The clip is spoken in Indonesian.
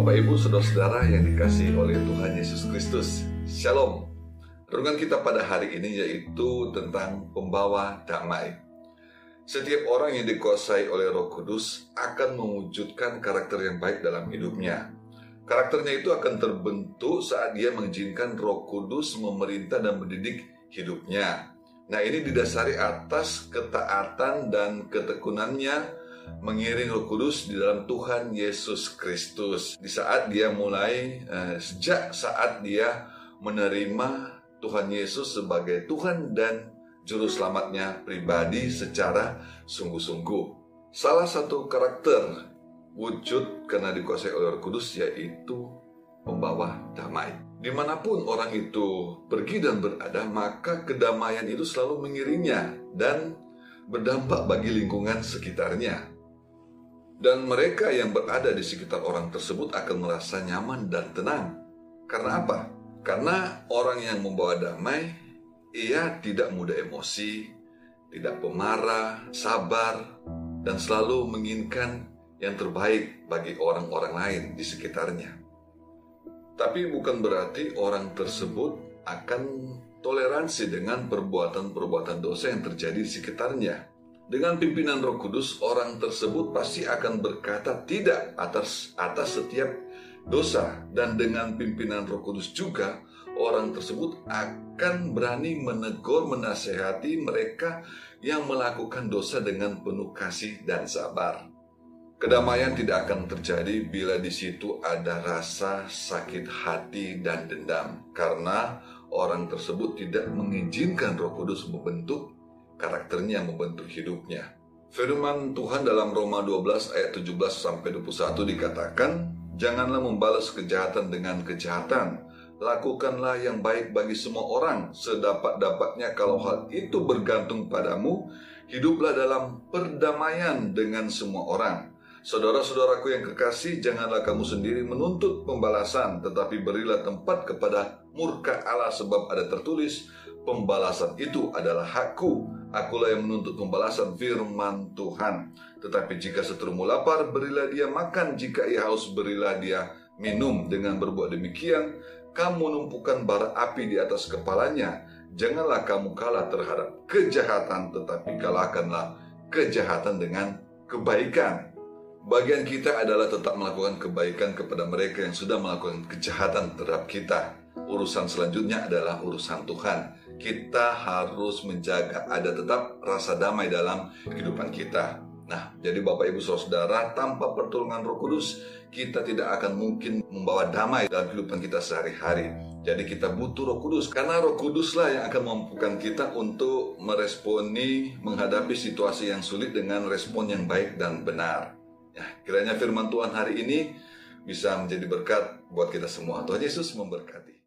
saudara-saudara yang dikasih oleh Tuhan Yesus Kristus. Shalom. Renungan kita pada hari ini yaitu tentang pembawa damai. Setiap orang yang dikuasai oleh Roh Kudus akan mewujudkan karakter yang baik dalam hidupnya. Karakternya itu akan terbentuk saat dia mengizinkan Roh Kudus memerintah dan mendidik hidupnya. Nah, ini didasari atas ketaatan dan ketekunannya mengiring Roh Kudus di dalam Tuhan Yesus Kristus. Di saat dia mulai eh, sejak saat dia menerima Tuhan Yesus sebagai Tuhan dan juru selamatnya pribadi secara sungguh-sungguh. Salah satu karakter wujud karena dikuasai oleh Roh Kudus yaitu pembawa damai. Di mana pun orang itu pergi dan berada, maka kedamaian itu selalu mengiringnya dan berdampak bagi lingkungan sekitarnya. Dan mereka yang berada di sekitar orang tersebut akan merasa nyaman dan tenang. Karena apa? Karena orang yang membawa damai, ia tidak mudah emosi, tidak pemarah, sabar, dan selalu menginginkan yang terbaik bagi orang-orang lain di sekitarnya. Tapi bukan berarti orang tersebut akan toleransi dengan perbuatan-perbuatan dosa yang terjadi di sekitarnya. Dengan pimpinan Roh Kudus, orang tersebut pasti akan berkata tidak atas atas setiap dosa dan dengan pimpinan Roh Kudus juga orang tersebut akan berani menegur menasehati mereka yang melakukan dosa dengan penuh kasih dan sabar. Kedamaian tidak akan terjadi bila di situ ada rasa sakit hati dan dendam karena orang tersebut tidak mengizinkan Roh Kudus membentuk karakternya yang membentuk hidupnya. Firman Tuhan dalam Roma 12 ayat 17 sampai 21 dikatakan, "Janganlah membalas kejahatan dengan kejahatan, lakukanlah yang baik bagi semua orang sedapat-dapatnya kalau hal itu bergantung padamu, hiduplah dalam perdamaian dengan semua orang." Saudara-saudaraku yang kekasih, janganlah kamu sendiri menuntut pembalasan, tetapi berilah tempat kepada murka Allah sebab ada tertulis, pembalasan itu adalah hakku, akulah yang menuntut pembalasan firman Tuhan. Tetapi jika seterumu lapar, berilah dia makan, jika ia haus, berilah dia minum. Dengan berbuat demikian, kamu menumpukan bara api di atas kepalanya. Janganlah kamu kalah terhadap kejahatan, tetapi kalahkanlah kejahatan dengan kebaikan. Bagian kita adalah tetap melakukan kebaikan kepada mereka yang sudah melakukan kejahatan terhadap kita. Urusan selanjutnya adalah urusan Tuhan. Kita harus menjaga ada tetap rasa damai dalam kehidupan kita. Nah, jadi Bapak Ibu Saudara, tanpa pertolongan Roh Kudus, kita tidak akan mungkin membawa damai dalam kehidupan kita sehari-hari. Jadi kita butuh Roh Kudus karena Roh Kuduslah yang akan memampukan kita untuk meresponi menghadapi situasi yang sulit dengan respon yang baik dan benar. Ya, kiranya firman Tuhan hari ini bisa menjadi berkat buat kita semua. Tuhan Yesus memberkati.